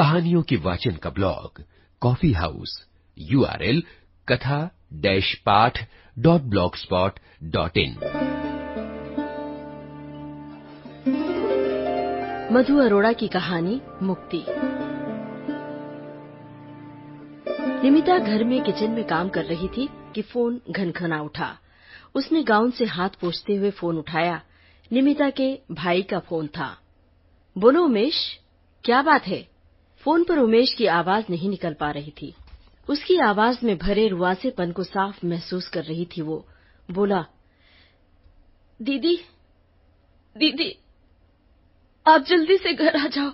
कहानियों के वाचन का ब्लॉग, कॉफ़ी हाउस यूआरएल कथा, डैश पाठ, dot blog spot dot in. Madhu Arora की कहानी, मुक्ति। निमिता घर में किचन में काम कर रही थी कि फ़ोन घनघना उठा। उसने गाउन से हाथ पोछते हुए फ़ोन उठाया। निमिता के भाई का फ़ोन था। बोलो उमेश, क्या बात है? फ़ोन पर उमेश की आवाज़ नहीं निकल पा रही थी। उसकी आवाज़ में भरे रुआसेपन को साफ़ महसूस कर रही थी वो। बोला, दीदी दीदी, आप जल्दी से घर आ जाओ।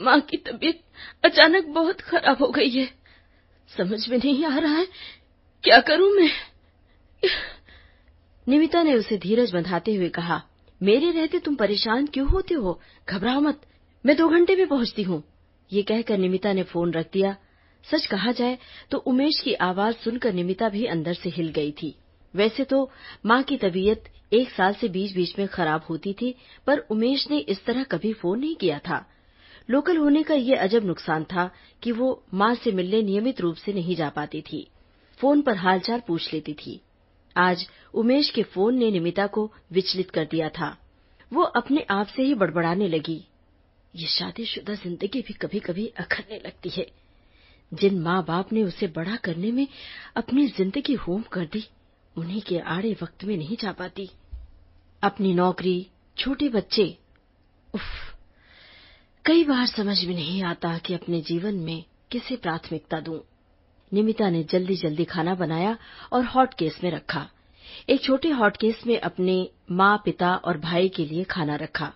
माँ की तबीयत अचानक बहुत खराब हो गई है। समझ में नहीं आ रहा है, क्या करूँ मैं? निमिता ने उसे धीरज बंधाते हुए कहा, मेरे रहते तुम परेशान क्यों होते हो? घबराओ मत, मैं दो घंटे में पहुँचती हूँ। ये कहकर निमिता ने फ़ोन रख दिया। सच कहा जाए तो उमेश की आवाज़ सुनकर निमिता भी अंदर से हिल गई थी। वैसे तो माँ की तबीयत एक साल से बीच बीच में खराब होती थी, पर उमेश ने इस तरह कभी फ़ोन नहीं किया था। लोकल होने का ये अजब नुकसान था कि वो माँ से मिलने नियमित रूप से नहीं जा पाती थी। फ़ोन पर हालचाल पूछ लेती थी। आज उमेश के फ़ोन ने निमिता को विचलित कर दिया था। वो अपने आप से ही बड़बड़ाने लगी। ये शादीशुदा ज़िंदगी भी कभी कभी अखरने लगती है। जिन माँ बाप ने उसे बड़ा करने में अपनी ज़िंदगी होम कर दी, उन्हीं के आड़े वक्त में नहीं जा पाती। अपनी नौकरी, छोटे बच्चे, उफ, कई बार समझ में नहीं आता कि अपने जीवन में किसे प्राथमिकता दूँ। निमिता ने जल्दी जल्दी खाना बनाया और हॉट केस में रखा। एक छोटे हॉट केस में अपने माँ पिता और भाई के लिए खाना रखा।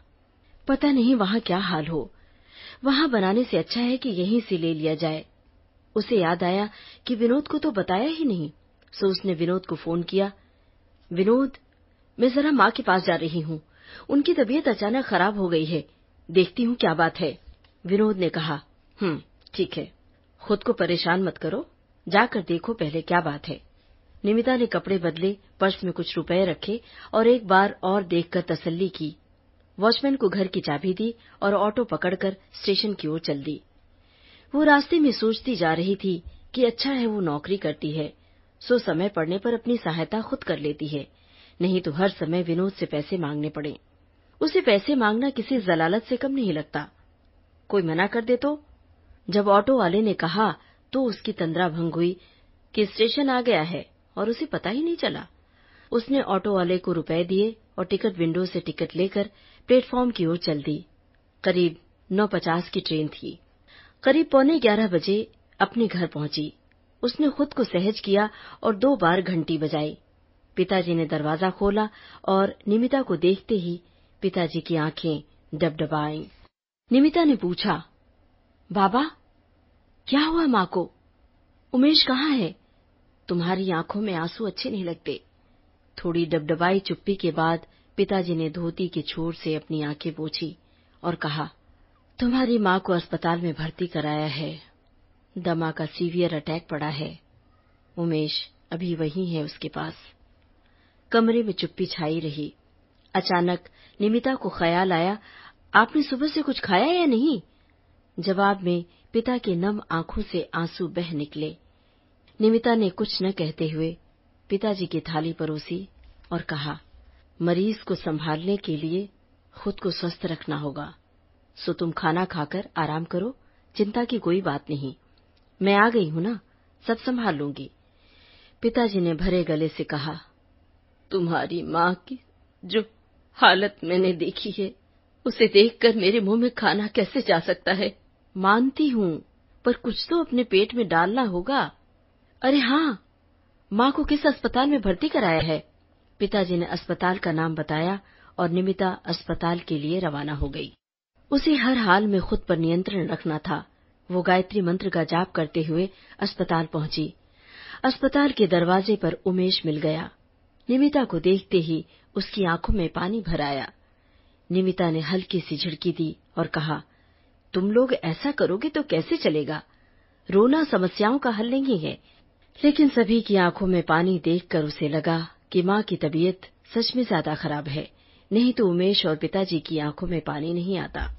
पता नहीं वहाँ क्या हाल हो। वहाँ बनाने से अच्छा है कि यहीं से ले लिया जाए। उसे याद आया कि विनोद को तो बताया ही नहीं, सो उसने विनोद को फ़ोन किया। विनोद, मैं जरा माँ के पास जा रही हूँ। उनकी तबीयत अचानक खराब हो गई है। देखती हूँ क्या बात है। विनोद ने कहा हम्म ठीक है। खुद को परेशान मत करो। जाकर देखो पहले क्या बात है। निमिता ने कपड़े बदले, पर्स में कुछ रुपए रखे और एक बार और देखकर तसल्ली की। वॉचमैन को घर की चाबी दी और ऑटो पकड़कर स्टेशन की ओर चल दी। वो रास्ते में सोचती जा रही थी कि अच्छा है वो नौकरी करती है, सो समय पड़ने पर अपनी सहायता खुद कर लेती है, नहीं तो हर समय विनोद से पैसे मांगने पड़े। उसे पैसे मांगना किसी जलालत से कम नहीं लगता। कोई मना कर दे तो? जब ऑटो वाले ने कहा तो उसकी तंद्रा भंग हुई कि स्टेशन आ गया है और उसे पता ही नहीं चला। उसने ऑटो वाले को रुपए दिए और टिकट विंडो से टिकट लेकर प्लेटफॉर्म की ओर चल दी। करीब नौ पचास की ट्रेन थी। करीब पौने ग्यारह बजे अपने घर पहुँची। उसने खुद को सहज किया और दो बार घंटी बजाई। पिताजी ने दरवाज़ा खोला और निमिता को देखते ही पिताजी की आँखें डबडबा आईं निमिता ने पूछा, बाबा, क्या हुआ माँ को? उमेश कहाँ है? तुम्हारी आँखों में आँसू अच्छे नहीं लगते। थोड़ी डबडबाई चुप्पी के बाद पिताजी ने धोती के छोर से अपनी आँखें पोछी और कहा, तुम्हारी माँ को अस्पताल में भर्ती कराया है। दमा का सीवियर अटैक पड़ा है। उमेश अभी वही है उसके पास। कमरे में चुप्पी छाई रही। अचानक निमिता को ख्याल आया, आपने सुबह से कुछ खाया या नहीं? जवाब में पिता के नम आँखों से आँसू बह निकले। निमिता ने कुछ न कहते हुए पिताजी की थाली परोसी और कहा, मरीज़ को संभालने के लिए खुद को स्वस्थ रखना होगा। सो तुम खाना खाकर आराम करो, चिंता की कोई बात नहीं। मैं आ गई हूँ ना, सब संभाल लूँगी। पिताजी ने भरे गले से कहा, तुम्हारी माँ की जो हालत मैंने देखी है, उसे देखकर मेरे मुँह में खाना कैसे जा सकता है? मानती हूँ, पर कुछ तो अपने पेट में डालना होगा। अरे हाँ माँ को किस अस्पताल में भर्ती कराया है? पिताजी ने अस्पताल का नाम बताया और निमिता अस्पताल के लिए रवाना हो गई। उसे हर हाल में खुद पर नियंत्रण रखना था। वो गायत्री मंत्र का जाप करते हुए अस्पताल पहुँची। अस्पताल के दरवाजे पर उमेश मिल गया। निमिता को देखते ही उसकी आँखों में पानी भर आया। निमिता ने हल्की सी झिड़की दी और कहा, तुम लोग ऐसा करोगे तो कैसे चलेगा? रोना समस्याओं का हल नहीं है। लेकिन सभी की आँखों में पानी देखकर उसे लगा कि माँ की तबीयत सच में ज़्यादा खराब है। नहीं तो उमेश और पिताजी की आँखों में पानी नहीं आता।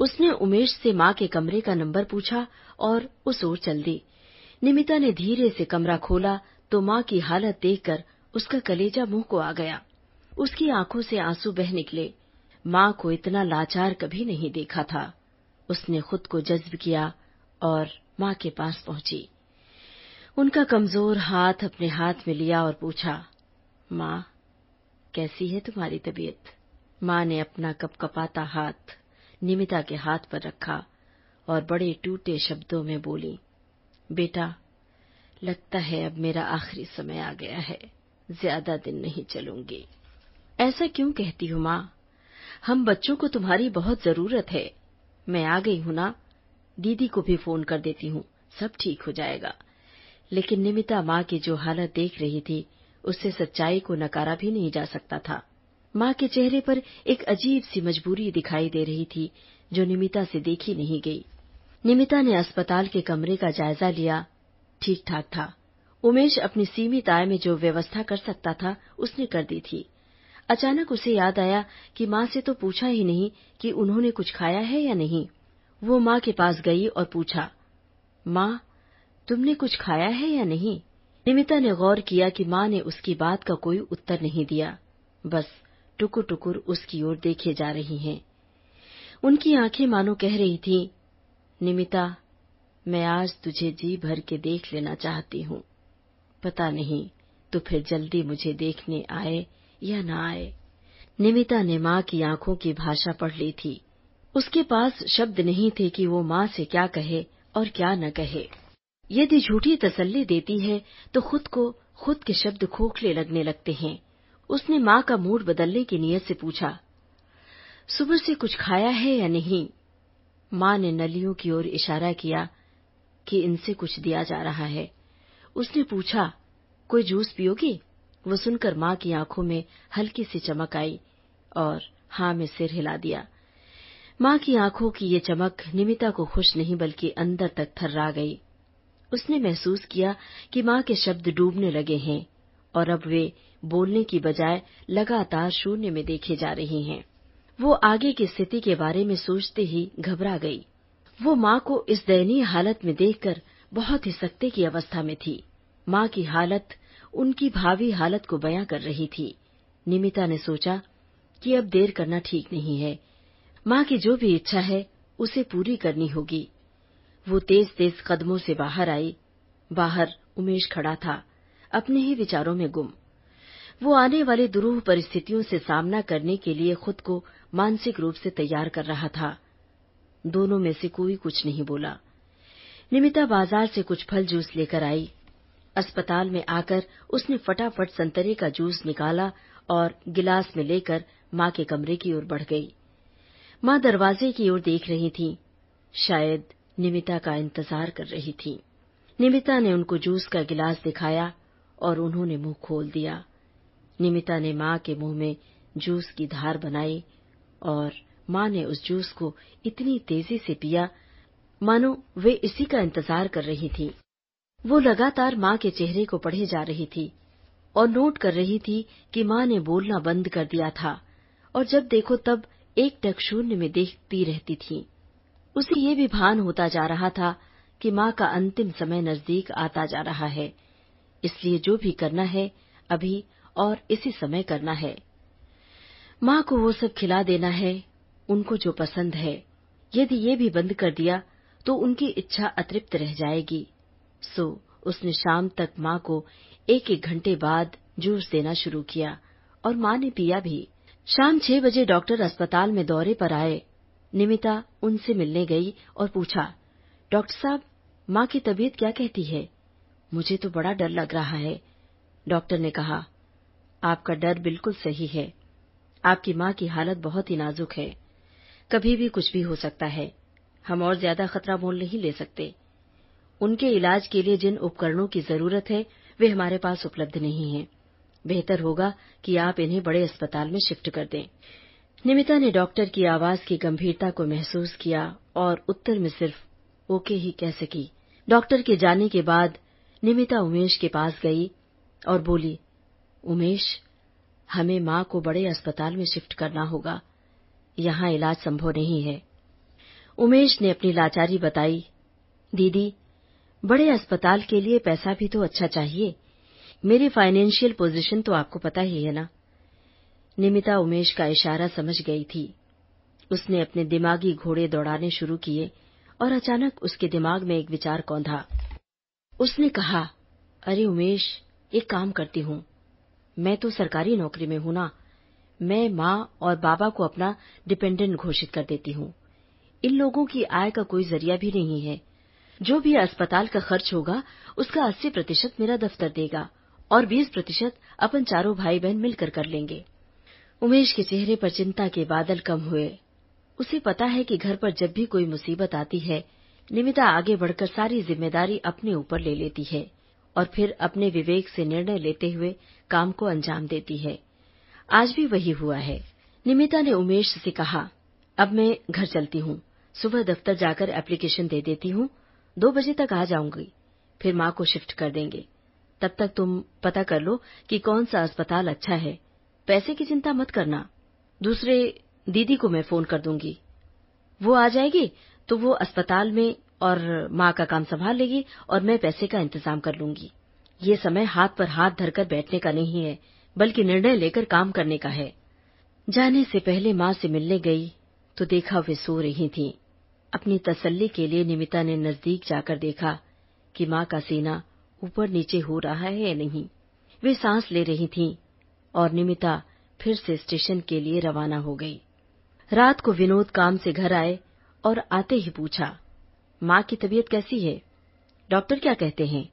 उसने उमेश से माँ के कमरे का नंबर पूछा और उस ओर चल दी। निमिता ने धीरे से कमरा खोला तो माँ की हालत देखकर उसका कलेजा मुँह को आ गया। उसकी आँखों से आँसू बह निकले। माँ को इतना लाचार कभी नहीं देखा था। उसने खुद को जज्ब किया और माँ के पास पहुँची। उनका कमज़ोर हाथ अपने हाथ में लिया और पूछा, माँ, कैसी है तुम्हारी तबीयत? माँ ने अपना कपकपाता हाथ, निमिता के हाथ पर रखा और बड़े टूटे शब्दों में बोली, बेटा, लगता है अब मेरा आखिरी समय आ गया है, ज़्यादा दिन नहीं चलूँगी। ऐसा क्यों कहती हूँ माँ? हम बच्चों को तुम्हारी बहुत ज़रूरत है। मैं आ गई हूँ ना? दीदी को भी फ़ोन कर देती हूँ, सब ठीक हो जाएगा। लेकिन निमिता माँ की जो हालत देख रही थी, उससे सच्चाई को नकारा भी नहीं जा सकता था। माँ के चेहरे पर एक अजीब सी मजबूरी दिखाई दे रही थी, जो निमिता से देखी नहीं गई। निमिता ने अस्पताल के कमरे का जायजा लिया ठीक ठाक था। उमेश अपनी सीमित आय में जो व्यवस्था कर सकता था, उसने कर दी थी। अचानक उसे याद आया कि माँ से तो पूछा ही नहीं कि उन्होंने कुछ खाया है या नहीं। वो माँ के पास गई और पूछा, माँ तुमने कुछ खाया है या नहीं? निमिता ने गौर किया कि माँ ने उसकी बात का कोई उत्तर नहीं दिया। बस टुकुर टुकुर उसकी ओर देखे जा रही हैं। उनकी आँखें मानो कह रही थी निमिता मैं आज तुझे जी भर के देख लेना चाहती हूँ। पता नहीं तो फिर जल्दी मुझे देखने आए या न आए? निमिता ने माँ की आँखों की भाषा पढ़ ली थी। उसके पास शब्द नहीं थे कि वो माँ से क्या कहे और क्या न कहे। यदि झूठी तसल्ली देती है तो खुद को खुद के शब्द खोखले लगने लगते हैं। उसने माँ का मूड बदलने की नीयत से पूछा, सुबह से कुछ खाया है या नहीं? माँ ने नलियों की ओर इशारा किया कि इनसे कुछ दिया जा रहा है। उसने पूछा, कोई जूस पियोगी? वो सुनकर माँ की आँखों में हल्की सी चमक आई और हाँ में सिर हिला दिया। माँ की आँखों की ये चमक निमिता को खुश नहीं, बल्कि अंदर तक थर्रा गई। उसने महसूस किया कि माँ के शब्द डूबने लगे हैं और अब वे बोलने की बजाय लगातार शून्य में देखे जा रहे हैं। वो आगे की स्थिति के बारे में सोचते ही घबरा गई। वो माँ को इस दयनीय हालत में देखकर बहुत ही सकते की अवस्था में थी। माँ की हालत उनकी भावी हालत को बयां कर रही थी। निमिता ने सोचा कि अब देर करना ठीक नहीं है। माँ की जो भी इच्छा है, उसे पूरी करनी होगी। वो तेज तेज कदमों से बाहर आई। बाहर उमेश खड़ा था। अपने ही विचारों में गुम। वो आने वाली दुरूह परिस्थितियों से सामना करने के लिए खुद को मानसिक रूप से तैयार कर रहा था। दोनों में से कोई कुछ नहीं बोला। निमिता बाज़ार से कुछ फल जूस लेकर आई। अस्पताल में आकर उसने फटाफट संतरे का जूस निकाला और गिलास में लेकर माँ के कमरे की ओर बढ़ गई। माँ दरवाजे की ओर देख रही थी। शायद निमिता का इंतज़ार कर रही थी। निमिता ने उनको जूस का गिलास दिखाया और उन्होंने मुँह खोल दिया। निमिता ने माँ के मुँह में जूस की धार बनाई और माँ ने उस जूस को इतनी तेज़ी से पिया। मानो वे इसी का इंतज़ार कर रही थी। वो लगातार माँ के चेहरे को पढ़े जा रही थी और नोट कर रही थी कि माँ ने बोलना बंद कर दिया था और जब देखो तब एक टक शून्य में देखती रहती थी। उसे ये भी भान होता जा रहा था कि माँ का अंतिम समय नज़दीक आता जा रहा है। इसलिए जो भी करना है, अभी और इसी समय करना है। माँ को वो सब खिला देना है, उनको जो पसंद है। यदि ये भी बंद कर दिया तो उनकी इच्छा अतृप्त रह जाएगी। सो, उसने शाम तक माँ को एक एक घंटे बाद जूस देना शुरू किया, और माँ ने पिया भी। शाम छह बजे डॉक्टर अस्पताल में दौरे पर आए। निमिता उनसे मिलने गई और पूछा, डॉक्टर साहब, माँ की तबीयत क्या कहती है? मुझे तो बड़ा डर लग रहा है, डॉक्टर ने कहा। आपका डर बिल्कुल सही है। आपकी माँ की हालत बहुत ही नाजुक है। कभी भी कुछ भी हो सकता है। हम और ज़्यादा खतरा मोल नहीं ले सकते। उनके इलाज के लिए जिन उपकरणों की ज़रूरत है, वे हमारे पास उपलब्ध नहीं है। बेहतर होगा कि आप इन्हें बड़े अस्पताल में शिफ्ट कर दें। निमिता ने डॉक्टर की आवाज़ की गंभीरता को महसूस किया और उत्तर में सिर्फ़, ओके ही कह सकी डॉक्टर के जाने के बाद निमिता उमेश के पास गई और बोली, उमेश, हमें माँ को बड़े अस्पताल में शिफ्ट करना होगा। यहाँ इलाज संभव नहीं है। उमेश ने अपनी लाचारी बताई, दीदी, बड़े अस्पताल के लिए पैसा भी तो अच्छा चाहिए। मेरी फाइनेंशियल पोजीशन तो आपको पता ही है ना। निमिता उमेश का इशारा समझ गई थी। उसने अपने दिमागी घोड़े दौड़ाने शुरू किए और अचानक उसके दिमाग में एक विचार कौंधा। उसने कहा, अरे उमेश, एक काम करती हूँ। मैं तो सरकारी नौकरी में हूँ ना। मैं माँ और बाबा को अपना डिपेंडेंट घोषित कर देती हूँ। इन लोगों की आय का कोई ज़रिया भी नहीं है। जो भी अस्पताल का खर्च होगा, उसका अस्सी प्रतिशत मेरा दफ्तर देगा और बीस प्रतिशत अपन चारों भाई बहन मिलकर कर लेंगे। उमेश के चेहरे पर चिंता के बादल कम हुए। उसे पता है कि घर पर जब भी कोई मुसीबत आती है, निमिता आगे बढ़कर सारी ज़िम्मेदारी अपने ऊपर ले लेती है और फिर अपने विवेक से निर्णय लेते हुए काम को अंजाम देती है। आज भी वही हुआ है। निमिता ने उमेश से कहा, अब मैं घर चलती हूँ। सुबह दफ्तर जाकर एप्लीकेशन दे देती हूँ। दो बजे तक आ जाऊँगी। फिर माँ को शिफ्ट कर देंगे। तब तक तुम पता कर लो कि कौन सा अस्पताल अच्छा है। पैसे की चिंता मत करना। दूसरे दीदी को मैं फ़ोन कर दूँगी। वो आ जाएगी तो वो अस्पताल में और माँ का काम संभाल लेगी और मैं पैसे का इंतज़ाम कर लूँगी। ये समय हाथ पर हाथ धरकर बैठने का नहीं है, बल्कि निर्णय लेकर काम करने का है। जाने से पहले माँ से मिलने गई तो देखा वे सो रही थीं। अपनी तसल्ली के लिए निमिता ने नज़दीक जाकर देखा कि माँ का सीना ऊपर नीचे हो रहा है या नहीं। वे सांस ले रही थीं। और निमिता फिर से स्टेशन के लिए रवाना हो गई। रात को विनोद काम से घर आए और आते ही पूछा, माँ की तबीयत कैसी है? डॉक्टर क्या कहते हैं?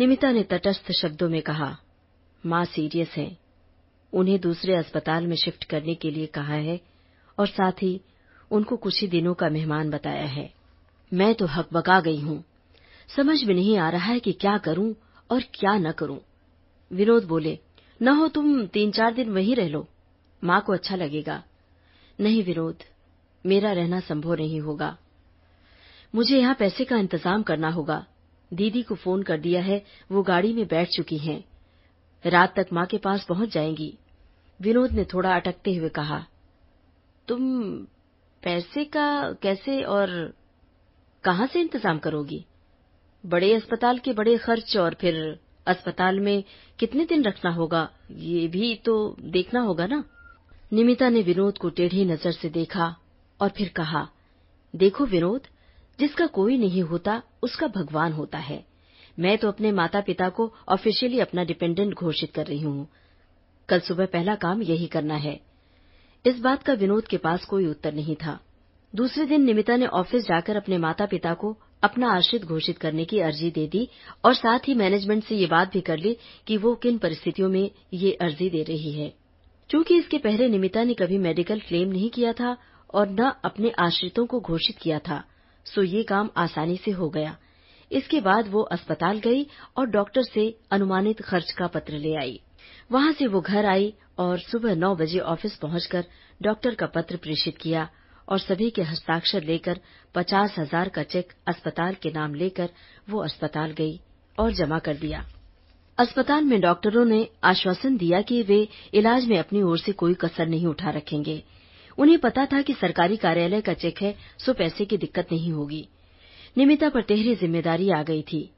निमिता ने तटस्थ शब्दों में कहा, माँ सीरियस है। उन्हें दूसरे अस्पताल में शिफ्ट करने के लिए कहा है और साथ ही उनको कुछ ही दिनों का मेहमान बताया है। मैं तो हकबका गई हूँ। समझ में नहीं आ रहा है कि क्या करूँ और क्या न करूँ। विनोद बोले न हो तुम तीन चार दिन वहीं रह लो। माँ को अच्छा लगेगा। नहीं विनोद, मेरा रहना संभव नहीं होगा। मुझे यहाँ पैसे का इंतज़ाम करना होगा। दीदी को फ़ोन कर दिया है, वो गाड़ी में बैठ चुकी हैं। रात तक माँ के पास पहुँच जाएँगी। विनोद ने थोड़ा अटकते हुए कहा, तुम पैसे का कैसे और कहाँ से इंतज़ाम करोगी? बड़े अस्पताल के बड़े खर्च और फिर अस्पताल में कितने दिन रखना होगा? ये भी तो देखना होगा ना? निमिता ने विनोद को टेढ़ी नज़र से देखा और फिर कहा, देखो विनोद, जिसका कोई नहीं होता, उसका भगवान होता है। मैं तो अपने माता पिता को ऑफिशियली अपना डिपेंडेंट घोषित कर रही हूँ। कल सुबह पहला काम यही करना है। इस बात का विनोद के पास कोई उत्तर नहीं था। दूसरे दिन निमिता ने ऑफ़िस जाकर अपने माता पिता को अपना आश्रित घोषित करने की अर्जी दे दी और साथ ही मैनेजमेंट से ये बात भी कर ली कि वो किन परिस्थितियों में ये अर्जी दे रही है। चूँकि इसके पहले निमिता ने कभी मेडिकल क्लेम नहीं किया था और न अपने आश्रितों को घोषित किया था, सो ये काम आसानी से हो गया। इसके बाद वो अस्पताल गई और डॉक्टर से अनुमानित खर्च का पत्र ले आई। वहाँ से वो घर आई और सुबह नौ बजे ऑफ़िस पहुंचकर डॉक्टर का पत्र प्रेषित किया और सभी के हस्ताक्षर लेकर पचास हज़ार का चेक अस्पताल के नाम लेकर वो अस्पताल गई और जमा कर दिया। अस्पताल में डॉक्टरों ने आश्वासन दिया कि वे इलाज में अपनी ओर से कोई कसर नहीं उठा रखेंगे। उन्हें पता था कि सरकारी कार्यालय का चेक है, सो पैसे की दिक्कत नहीं होगी। निमिता पर तेहरी ज़िम्मेदारी आ गई थी।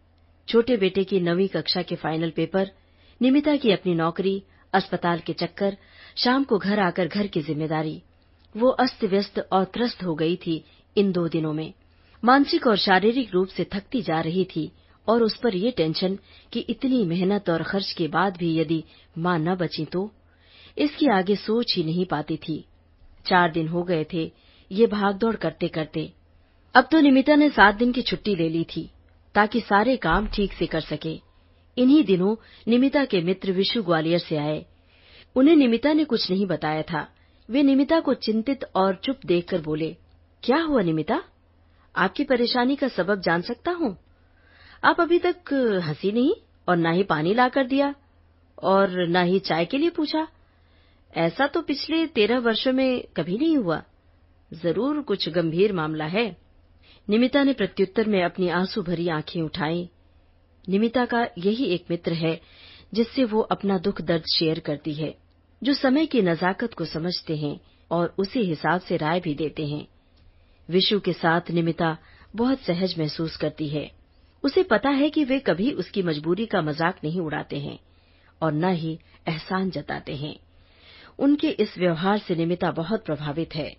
छोटे बेटे की नवीं कक्षा के फाइनल पेपर, निमिता की अपनी नौकरी, अस्पताल के चक्कर, शाम को घर आकर घर की ज़िम्मेदारी वो अस्त व्यस्त और त्रस्त हो गई थी इन दो दिनों में। मानसिक और शारीरिक रूप से थकती जा रही थी और उस पर ये टेंशन कि इतनी मेहनत और खर्च के बाद भी यदि माँ न बची तो? इसकी आगे सोच ही नहीं पाती थी। चार दिन हो गए थे ये भागदौड़ करते करते अब तो निमिता ने सात दिन की छुट्टी ले ली थी ताकि सारे काम ठीक से कर सके। इन्हीं दिनों निमिता के मित्र विशु ग्वालियर से आए। उन्हें निमिता ने कुछ नहीं बताया था। वे निमिता को चिंतित और चुप देखकर बोले, क्या हुआ निमिता? आपकी परेशानी का सबब जान सकता हूँ। आप अभी तक हँसी नहीं और न ही पानी लाकर दिया और न ही चाय के लिए पूछा। ऐसा तो पिछले तेरह वर्षों में कभी नहीं हुआ। ज़रूर कुछ गंभीर मामला है। निमिता ने प्रत्युत्तर में अपनी आँसू भरी आँखें उठाई। निमिता का यही एक मित्र है जिससे वो अपना दुख दर्द शेयर करती है। जो समय की नजाकत को समझते हैं और उसी हिसाब से राय भी देते हैं। विशु के साथ निमिता बहुत सहज महसूस करती है। उसे पता है कि वे कभी उसकी मजबूरी का मज़ाक नहीं उड़ाते हैं और न ही एहसान जताते हैं। उनके इस व्यवहार से निमिता बहुत प्रभावित है।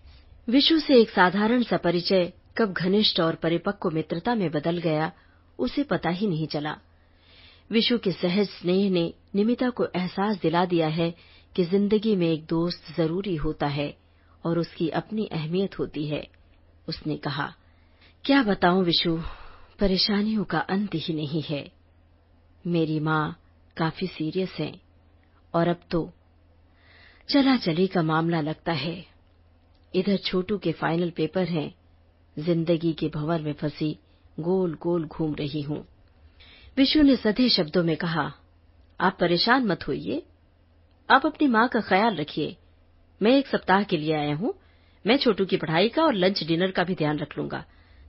विशु से एक साधारण सा परिचय कब घनिष्ठ और परिपक्व मित्रता में बदल गया, उसे पता ही नहीं चला। विशु के सहज स्नेह ने निमिता को एहसास दिला दिया है कि ज़िंदगी में एक दोस्त ज़रूरी होता है और उसकी अपनी अहमियत होती है। उसने कहा, क्या बताऊँ विशु, परेशानियों का अंत ही नहीं है। मेरी माँ काफ़ी सीरियस है और अब तो चला चली का मामला लगता है। इधर छोटू के फाइनल पेपर हैं, ज़िंदगी के भंवर में फंसी गोल गोल घूम रही हूँ। विशु ने सधे शब्दों में कहा, आप परेशान मत होइए आप अपनी माँ का ख्याल रखिए। मैं एक सप्ताह के लिए आया हूँ। मैं छोटू की पढ़ाई का और लंच डिनर का भी ध्यान रख लूँगा।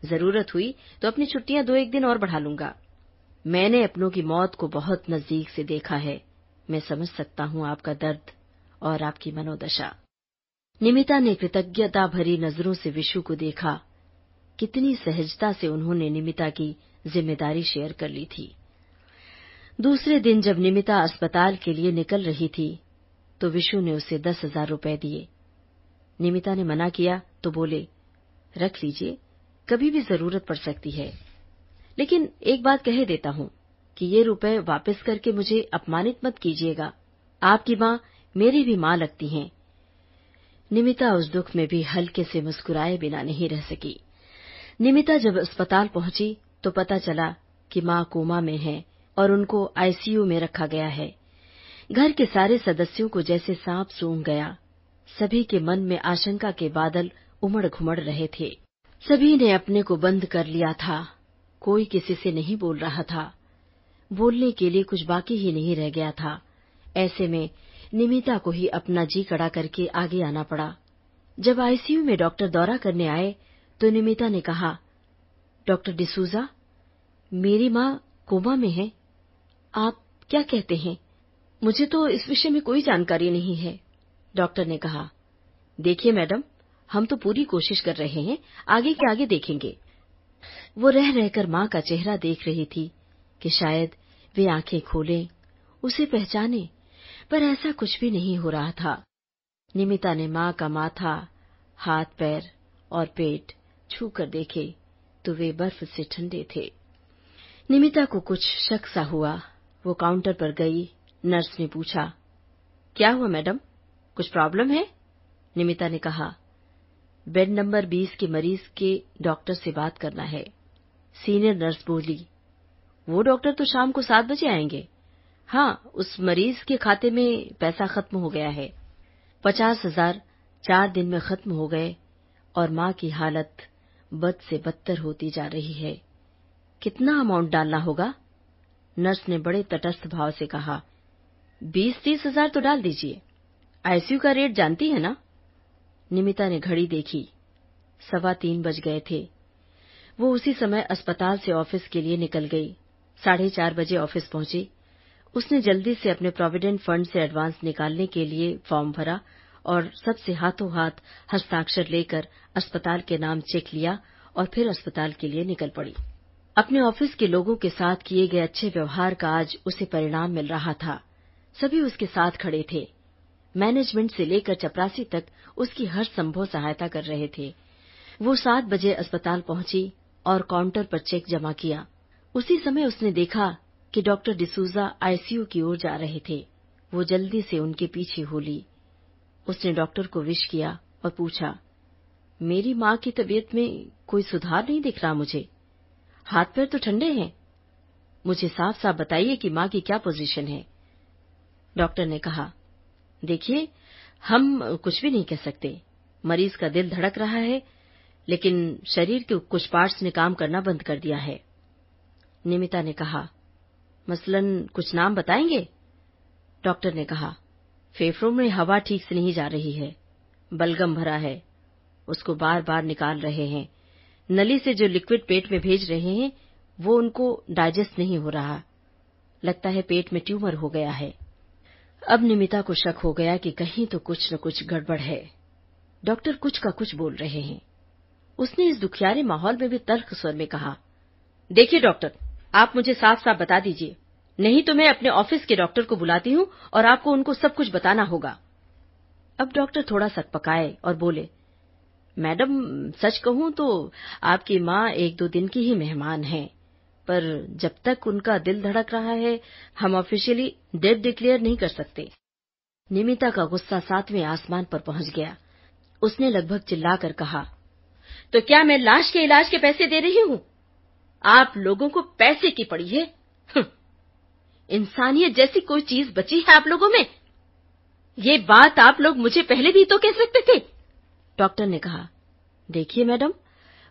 ज़रूरत हुई तो अपनी छुट्टियाँ दो एक दिन और बढ़ा लूँगा। मैंने अपनों की मौत को बहुत नज़दीक से देखा है। मैं समझ सकता हूँ आपका दर्द और आपकी मनोदशा। निमिता ने कृतज्ञता भरी नज़रों से विशु को देखा। कितनी सहजता से उन्होंने निमिता की ज़िम्मेदारी शेयर कर ली थी। दूसरे दिन जब निमिता अस्पताल के लिए निकल रही थी तो विशु ने उसे दस हज़ार रुपए दिए। निमिता ने मना किया तो बोले, रख लीजिए, कभी भी ज़रूरत पड़ सकती है। लेकिन एक बात कह देता हूँ कि ये रुपए वापस करके मुझे अपमानित मत कीजिएगा। आपकी माँ मेरी भी माँ लगती हैं। निमिता उस दुख में भी हल्के से मुस्कुराए बिना नहीं रह सकी। निमिता जब अस्पताल पहुँची तो पता चला कि माँ कोमा में है और उनको आईसीयू में रखा गया है। घर के सारे सदस्यों को जैसे सांप सूंघ गया। सभी के मन में आशंका के बादल उमड़ घुमड़ रहे थे। सभी ने अपने को बंद कर लिया था। कोई किसी से नहीं बोल रहा था। बोलने के लिए कुछ बाकी ही नहीं रह गया था। ऐसे में निमिता को ही अपना जी कड़ा करके आगे आना पड़ा। जब आईसीयू में डॉक्टर दौरा करने आए तो निमिता ने कहा, डॉक्टर डिसूजा, मेरी माँ कोमा में है। आप क्या कहते हैं? मुझे तो इस विषय में कोई जानकारी नहीं है, डॉक्टर ने कहा। देखिए मैडम, हम तो पूरी कोशिश कर रहे हैं, आगे के आगे देखेंगे। वो रह रहकर माँ का चेहरा देख रही थी कि शायद वे आँखें खोलें, उसे पहचाने, पर ऐसा कुछ भी नहीं हो रहा था। निमिता ने माँ का माथा, हाथ पैर और पेट छू कर देखे तो वे बर्फ़ से ठंडे थे। निमिता को कुछ शक सा हुआ, वो काउंटर पर गई नर्स ने पूछा, क्या हुआ मैडम? कुछ प्रॉब्लम है? निमिता ने कहा, बेड नंबर 20 के मरीज़ के डॉक्टर से बात करना है। सीनियर नर्स बोली, वो डॉक्टर तो शाम को सात बजे आएँगे। हाँ उस मरीज़ के खाते में पैसा खत्म हो गया है। पचास हज़ार चार दिन में खत्म हो गए और माँ की हालत बद से बदतर होती जा रही है। कितना अमाउंट डालना होगा? नर्स ने बड़े तटस्थ भाव से कहा बीस तीस हज़ार तो डाल दीजिए। आईसीयू का रेट जानती है ना? निमिता ने घड़ी देखी। सवा तीन बज गए थे। वो उसी समय अस्पताल से ऑफ़िस के लिए निकल गई। साढ़े चार बजे ऑफ़िस पहुँची। उसने जल्दी से अपने प्रोविडेंट फंड से एडवांस निकालने के लिए फॉर्म भरा और सबसे हाथों हाथ हस्ताक्षर लेकर अस्पताल के नाम चेक लिया और फिर अस्पताल के लिए निकल पड़ी। अपने ऑफ़िस के लोगों के साथ किए गए अच्छे व्यवहार का आज उसे परिणाम मिल रहा था। सभी उसके साथ खड़े थे। मैनेजमेंट से लेकर चपरासी तक उसकी हर संभव सहायता कर रहे थे। वो सात बजे अस्पताल पहुँची और काउंटर पर चेक जमा किया। उसी समय उसने देखा कि डॉक्टर डिसूजा आईसीयू की ओर जा रहे थे। वो जल्दी से उनके पीछे हो ली उसने डॉक्टर को विश किया और पूछा, मेरी माँ की तबीयत में कोई सुधार नहीं दिख रहा मुझे? हाथ पैर तो ठंडे हैं। मुझे साफ़ साफ़ बताइए कि माँ की क्या पोजीशन है? डॉक्टर ने कहा, देखिए, हम कुछ भी नहीं कह सकते। मरीज़ का दिल धड़क रहा है, लेकिन शरीर के कुछ पार्ट्स ने काम करना बंद कर दिया है। निमिता ने कहा, मसलन, कुछ नाम बताएँगे? डॉक्टर ने कहा, फेफड़ों में हवा ठीक से नहीं जा रही है, बलगम भरा है, उसको बार बार निकाल रहे हैं। नली से जो लिक्विड पेट में भेज रहे हैं, वो उनको डाइजेस्ट नहीं हो रहा। लगता है पेट में ट्यूमर हो गया है। अब निमिता को शक हो गया कि कहीं तो कुछ न कुछ गड़बड़ है। डॉक्टर कुछ का कुछ बोल रहे हैं। उसने इस दुखियारे माहौल में भी तल्ख स्वर में कहा, देखिए डॉक्टर, आप मुझे साफ़ साफ़ बता दीजिए। नहीं तो मैं अपने ऑफ़िस के डॉक्टर को बुलाती हूँ और आपको उनको सब कुछ बताना होगा। अब डॉक्टर थोड़ा सकपकाए और बोले, मैडम, सच कहूँ तो आपकी माँ एक दो दिन की ही मेहमान हैं। पर जब तक उनका दिल धड़क रहा है, हम ऑफिशियली डेड डिक्लेयर नहीं कर सकते। निमिता का गुस्सा सातवें आसमान पर पहुँच गया। उसने लगभग चिल्लाकर कहा तो क्या मैं लाश के इलाज के पैसे दे रही हूँ? आप लोगों को पैसे की पड़ी है। इंसानियत जैसी कोई चीज़ बची है आप लोगों में? ये बात आप लोग मुझे पहले भी तो कह सकते थे। डॉक्टर ने कहा, देखिए मैडम,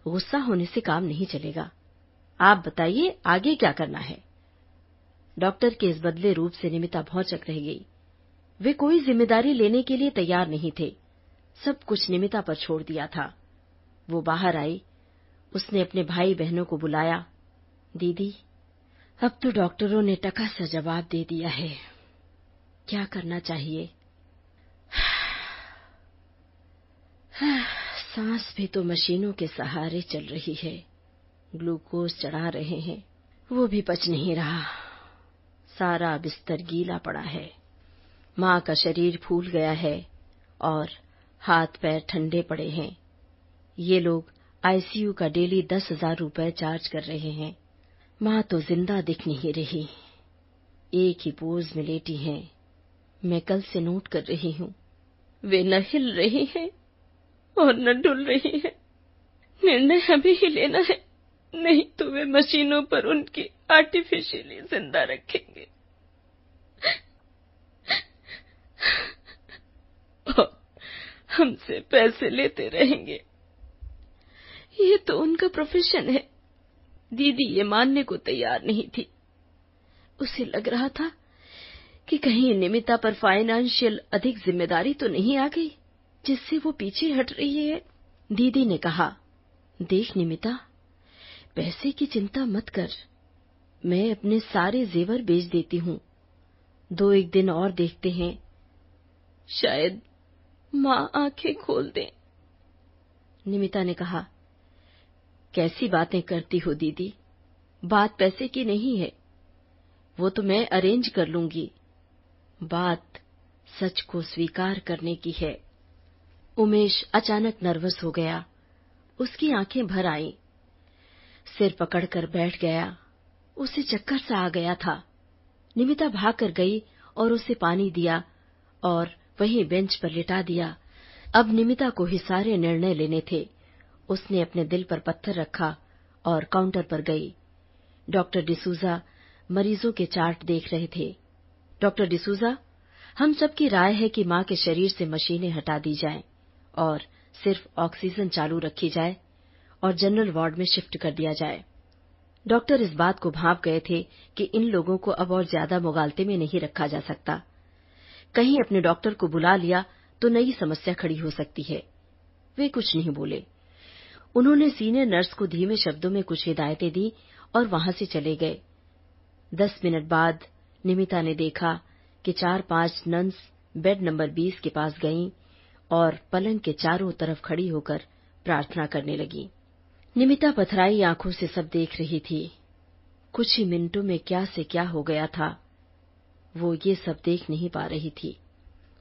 गुस्सा होने से काम नहीं चलेगा। आप बताइए आगे क्या करना है। डॉक्टर के इस बदले रूप से निमिता भौचक रह गई। वे कोई ज़िम्मेदारी लेने के लिए तैयार नहीं थे। सब कुछ निमिता पर छोड़ दिया था। वो बाहर आई। उसने अपने भाई बहनों को बुलाया। दीदी, अब तो डॉक्टरों ने टका सा जवाब दे दिया है। क्या करना चाहिए? सांस भी तो मशीनों के सहारे चल रही है। ग्लूकोज चढ़ा रहे हैं। वो भी पच नहीं रहा। सारा बिस्तर गीला पड़ा है। माँ का शरीर फूल गया है और हाथ पैर ठंडे पड़े हैं। ये लोग आईसीयू का डेली दस हज़ार रुपये चार्ज कर रहे हैं। माँ तो ज़िंदा दिख नहीं रही। एक ही पोज में लेटी हैं। मैं कल से नोट कर रही हूँ। वे न हिल रही हैं और न डुल रही हैं। निर्णय अभी ही लेना है। नहीं तो वे मशीनों पर उनकी आर्टिफिशियली ज़िंदा रखेंगे। हमसे पैसे लेते रहेंगे। ये तो उनका प्रोफेशन है। दीदी ये मानने को तैयार नहीं थी। उसे लग रहा था कि कहीं निमिता पर फाइनेंशियल अधिक ज़िम्मेदारी तो नहीं आ गई, जिससे वो पीछे हट रही है। दीदी ने कहा, देख निमिता पैसे की चिंता मत कर। मैं अपने सारे जेवर बेच देती हूँ। दो एक दिन और देखते हैं। शायद माँ आँखें खोल दे। निमिता ने कहा, कैसी बातें करती हो दीदी? बात पैसे की नहीं है। वो तो मैं अरेंज कर लूँगी। बात सच को स्वीकार करने की है। उमेश अचानक नर्वस हो गया। उसकी आँखें भर आईं। सिर पकड़कर बैठ गया। उसे चक्कर सा आ गया था। निमिता भाग कर गई और उसे पानी दिया और वहीं बेंच पर लिटा दिया। अब निमिता को ही सारे निर्णय लेने थे। उसने अपने दिल पर पत्थर रखा और काउंटर पर गई। डॉक्टर डिसूजा मरीजों के चार्ट देख रहे थे। डॉक्टर डिसूजा, हम सबकी राय है कि माँ के शरीर से मशीनें हटा दी जाएँ और सिर्फ़ ऑक्सीजन चालू रखी जाए। और जनरल वार्ड में शिफ्ट कर दिया जाए। डॉक्टर इस बात को भाप गए थे कि इन लोगों को अब और ज़्यादा मुगालते में नहीं रखा जा सकता। कहीं अपने डॉक्टर को बुला लिया तो नई समस्या खड़ी हो सकती है। वे कुछ नहीं बोले। उन्होंने सीनियर नर्स को धीमे शब्दों में कुछ हिदायतें दी और वहाँ से चले गए। दस मिनट बाद निमिता ने देखा कि चार पाँच नन्स बेड नंबर बीस के पास गईं और पलंग के चारों तरफ़ खड़ी होकर प्रार्थना करने लगी। निमिता पथराई आँखों से सब देख रही थी। कुछ ही मिनटों में क्या से क्या हो गया था, वो ये सब देख नहीं पा रही थी।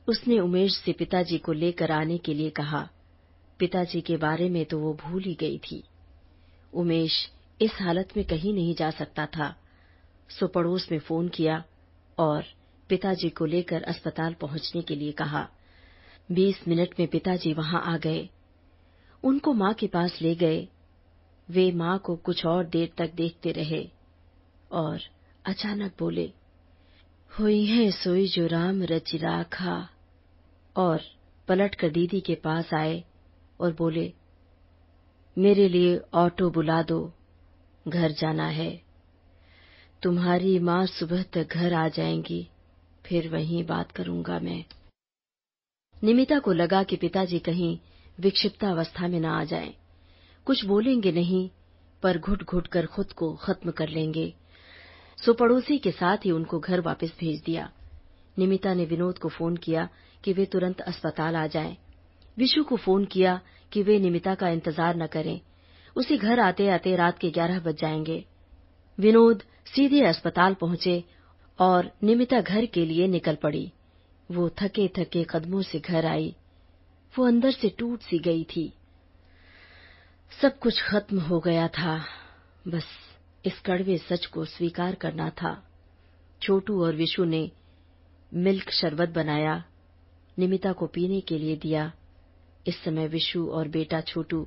उसने उमेश से पिताजी को लेकर आने के लिए कहा। पिताजी के बारे में तो वो भूल ही गई थी। उमेश इस हालत में कहीं नहीं जा सकता था। सो पड़ोस में फ़ोन किया और पिताजी को लेकर अस्पताल पहुँचने के लिए कहा। बीस मिनट में पिताजी वहाँ आ गए। उनको माँ के पास ले गए वे माँ को कुछ और देर तक देखते रहे और अचानक बोले, हुई है सोई जो राम रचि राखा। और पलट कर दीदी के पास आए और बोले, मेरे लिए ऑटो बुला दो, घर जाना है। तुम्हारी माँ सुबह तक घर आ जाएँगी, फिर वहीं बात करूँगा मैं। निमिता को लगा कि पिताजी कहीं विक्षिप्तावस्था में न आ जाएँ। कुछ बोलेंगे नहीं, पर घुट घुट कर खुद को खत्म कर लेंगे। सो पड़ोसी के साथ ही उनको घर वापस भेज दिया। निमिता ने विनोद को फ़ोन किया कि वे तुरंत अस्पताल आ जाएँ। विशु को फ़ोन किया कि वे निमिता का इंतज़ार न करें। उसे घर आते आते रात के ग्यारह बज जाएँगे। विनोद सीधे अस्पताल पहुँचे और निमिता घर के लिए निकल पड़ी। वो थके थके कदमों से घर आई। वो अंदर से टूट सी गई थी। सब कुछ खत्म हो गया था। बस इस कड़वे सच को स्वीकार करना था। छोटू और विशु ने मिल्क शरबत बनाया, निमिता को पीने के लिए दिया। इस समय विशु और बेटा छोटू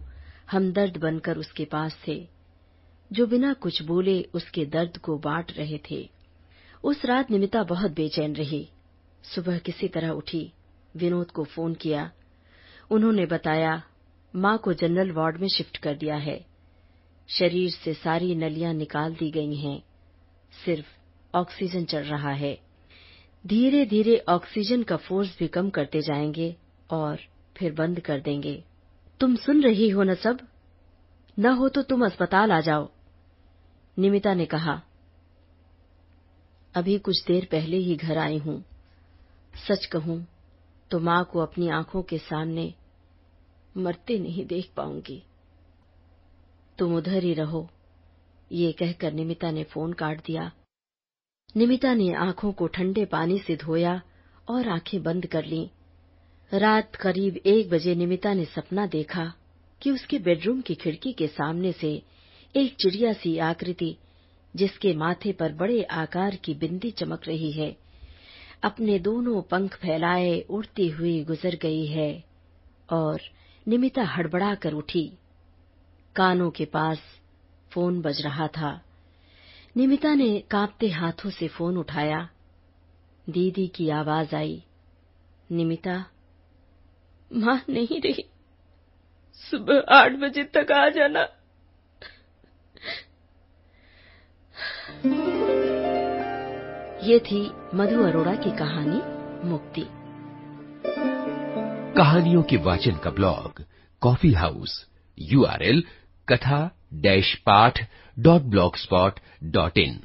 हमदर्द बनकर उसके पास थे। जो बिना कुछ बोले उसके दर्द को बांट रहे थे। उस रात निमिता बहुत बेचैन रही। सुबह किसी तरह उठी, विनोद को फ़ोन किया। उन्होंने बताया माँ को जनरल वार्ड में शिफ्ट कर दिया है। शरीर से सारी नलियाँ निकाल दी गई हैं। सिर्फ़ ऑक्सीजन चल रहा है। धीरे धीरे ऑक्सीजन का फोर्स भी कम करते जाएँगे और फिर बंद कर देंगे। तुम सुन रही हो न सब? न हो तो तुम अस्पताल आ जाओ। निमिता ने कहा, अभी कुछ देर पहले ही घर आई हूँ। सच कहूँ तो माँ को अपनी आँखों के सामने मरते नहीं देख पाऊँगी। तुम उधर ही रहो, ये कहकर निमिता ने फ़ोन काट दिया। निमिता ने आँखों को ठंडे पानी से धोया और आँखें बंद कर ली। रात करीब एक बजे निमिता ने सपना देखा कि उसके बेडरूम की खिड़की के सामने से एक चिड़िया सी आकृति, जिसके माथे पर बड़े आकार की बिंदी चमक रही है, अपने दोनों पंख फैलाए उड़ती हुई गुजर गई है और निमिता हड़बड़ा कर उठी। कानों के पास फ़ोन बज रहा था। निमिता ने कांपते हाथों से फ़ोन उठाया। दीदी की आवाज़ आई। निमिता माँ नहीं रही। सुबह आठ बजे तक आ जाना। ये थी मधु अरोड़ा की कहानी, मुक्ति। कहानियों के वाचन का ब्लॉग, कॉफ़ी हाउस यूआरएल कथा डैश पाठ dot blog spot dot in.